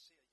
see a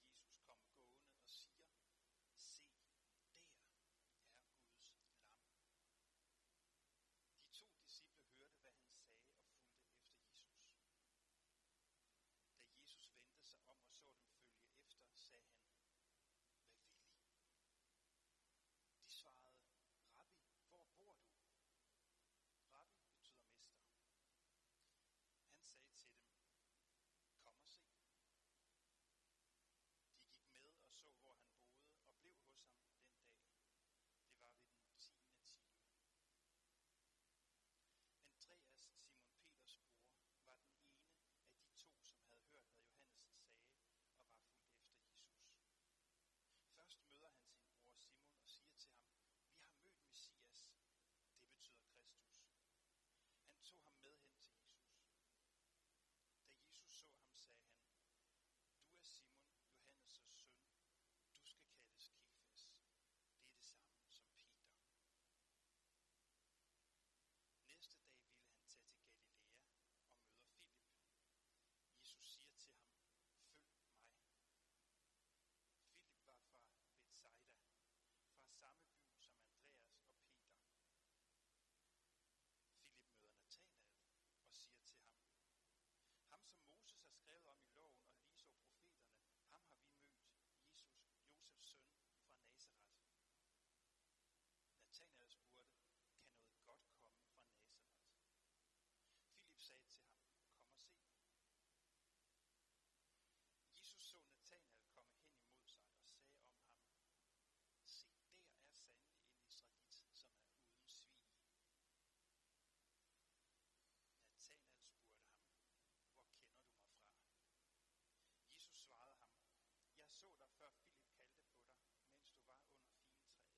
så dig, før Philip kaldte på dig, mens du var under filtræet.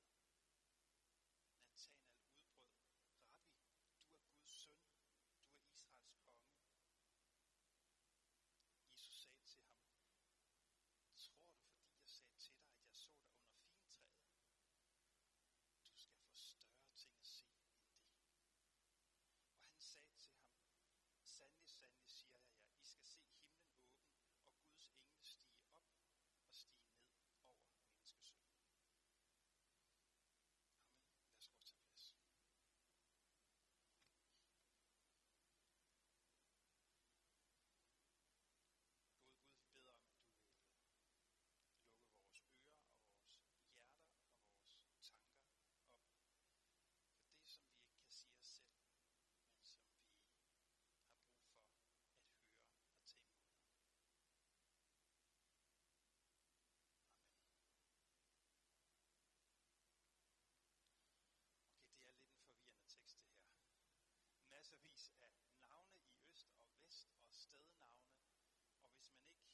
Nathanael udbrød, Rabbi, du er Guds søn, du er Israels konge. Jesus sagde til ham, tror du, fordi jeg sagde til dig, at jeg så dig under filtræet? Du skal få større ting at se end det. Og han sagde til ham, sandelig, sandelig siger jeg jer, I skal se stednavne, og hvis man ikke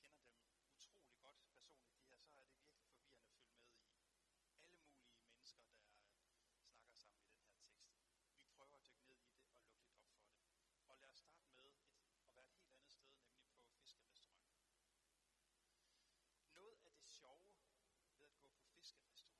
kender dem utrolig godt personligt, de her, så er det virkelig forvirrende at følge med i. Alle mulige mennesker, der snakker sammen i den her tekst. Vi prøver at dykke ned i det og lukke lidt op for det. Og lad os starte med et, at være et helt andet sted, nemlig på fiskerestaurant. Noget af det sjove ved at gå på fiskerestaurant,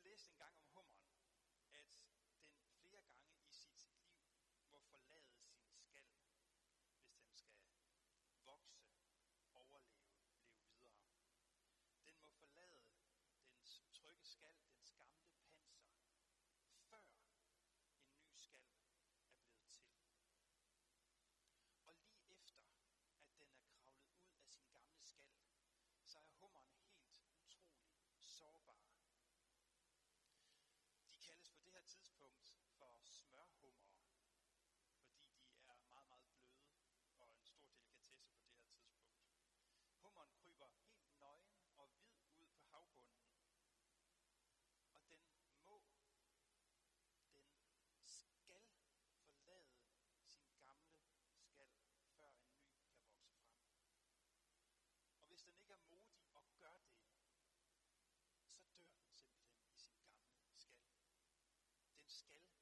Jeg læste engang om hummeren, at den flere gange i sit liv må forlade sin skal, hvis den skal vokse, overleve, leve videre. Den må forlade dens trygge skal, dens gamle panser, før en ny skal er blevet til. Og lige efter, at den er kravlet ud af sin gamle skal, så er hummeren helt utrolig sårbar så dør den simpelthen i sin gamle skal. Den skal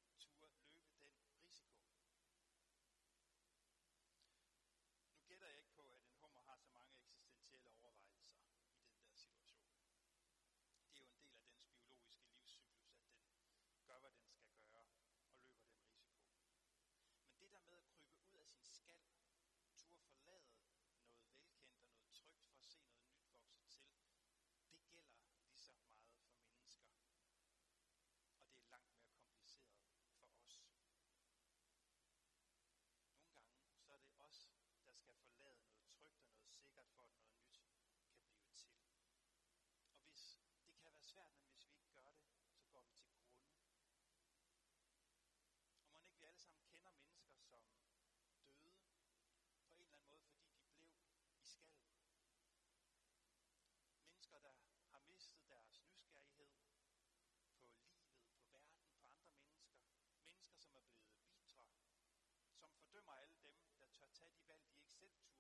sikkert for, at noget nyt kan blive til. Og hvis det kan være svært, men hvis vi ikke gør det, så går vi til grunde. Og må ikke vi alle sammen kender mennesker, som døde på en eller anden måde, fordi de blev i skallen. Mennesker, der har mistet deres nysgerrighed på livet, på verden, på andre mennesker. Mennesker, som er blevet bitre, som fordømmer alle dem, der tør tage de valg, de ikke selv turde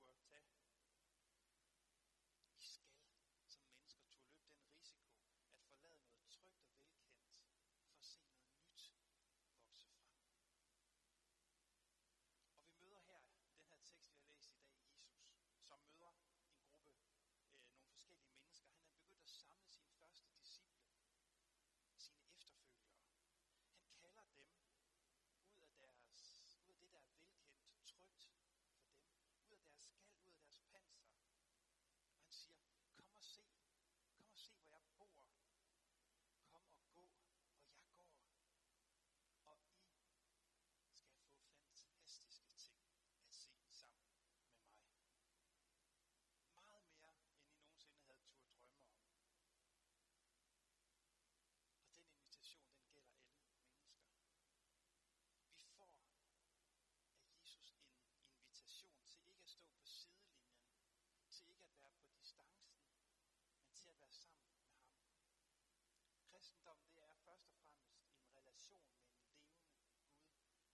kristendom, det er først og fremmest en relation med en levende Gud.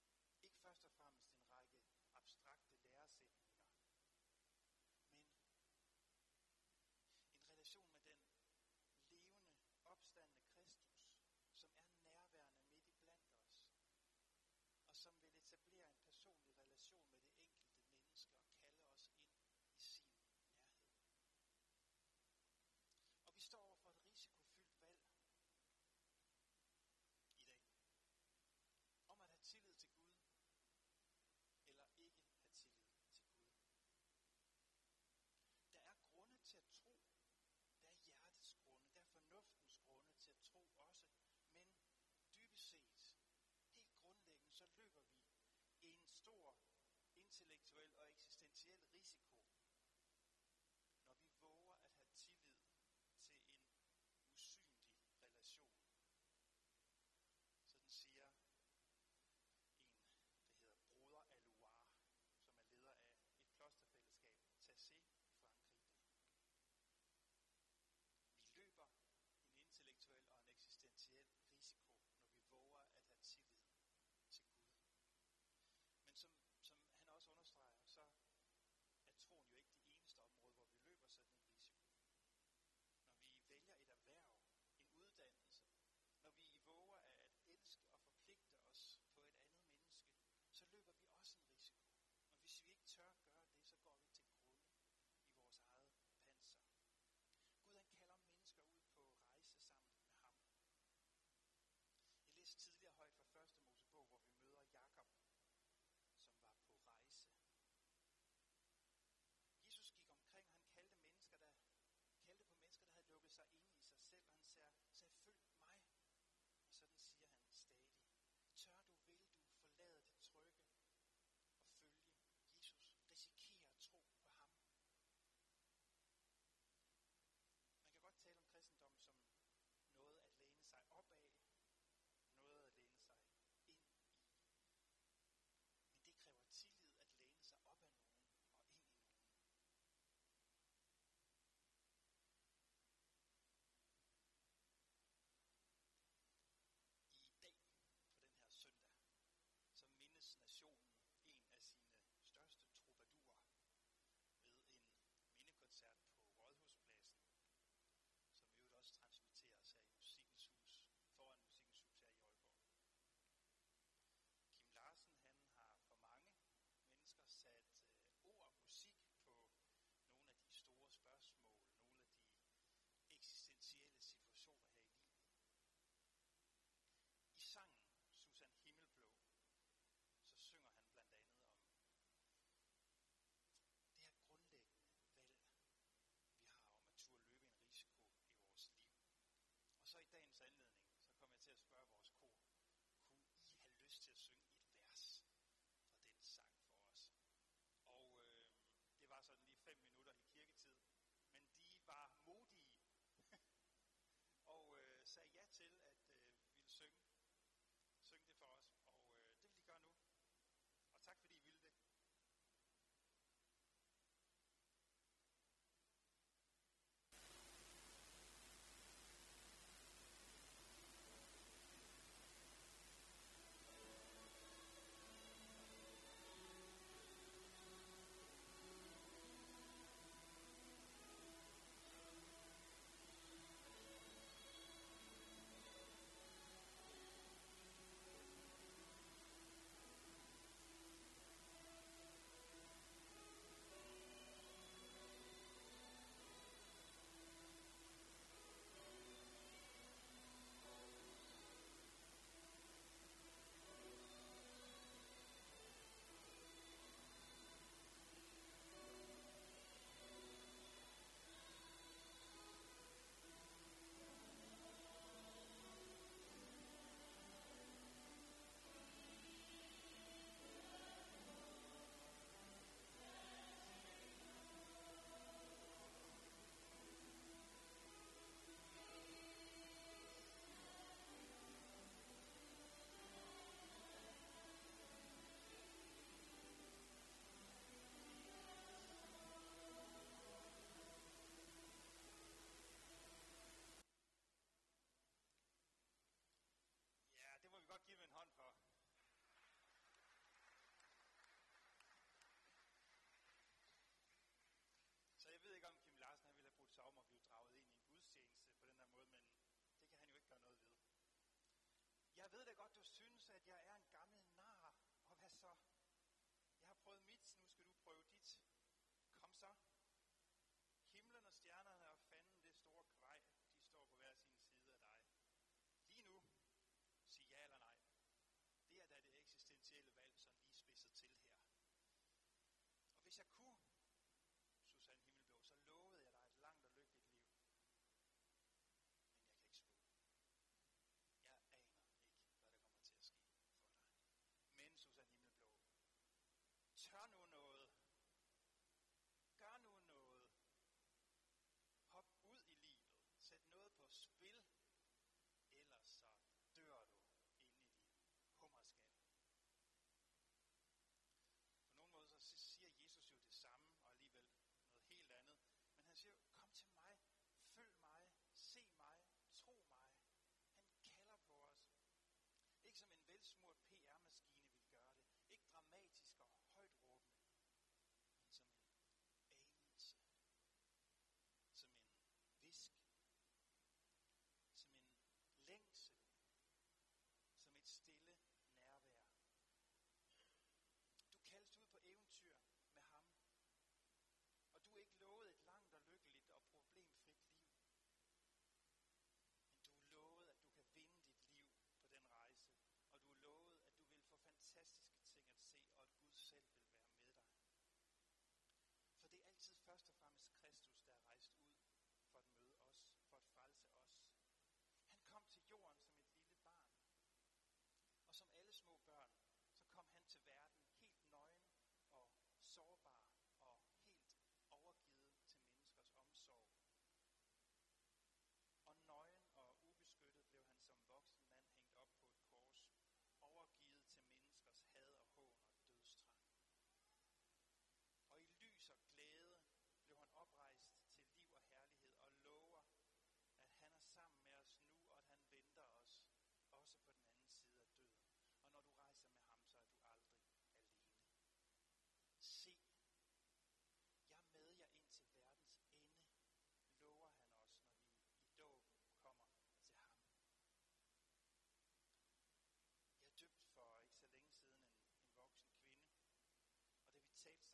Ikke først og fremmest intellektuel og eksistentiel risiko. say yes to at jeg er en gammel Gør nu noget. Gør nu noget. Hop ud i livet. Sæt noget på spil. Ellers så dør du ind i din hummerskal. På nogen måde så siger Jesus jo det samme, og alligevel noget helt andet. Men han siger kom til mig, følg mig, se mig, tro mig. Han kalder på os. Ikke som en velsmurt p stealing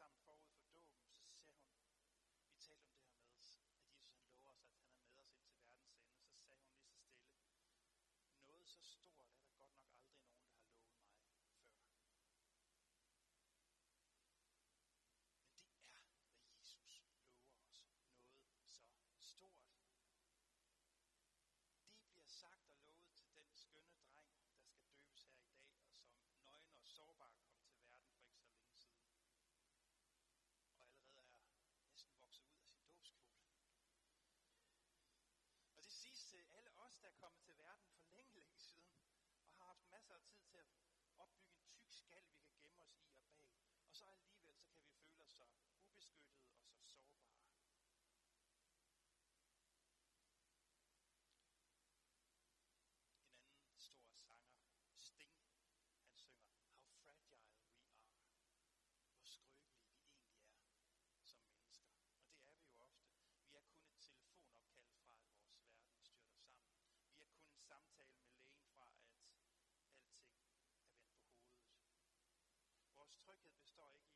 sammen forud for dåben, så sagde hun, vi talte om det her med, at Jesus han lover os, at han er med os ind til verdens ende, så sagde hun lige så stille, noget så stort skal, vi kan gemme os i og bag. Og så alligevel så kan vi føle os så ubeskyttet vores tryghed består ikke.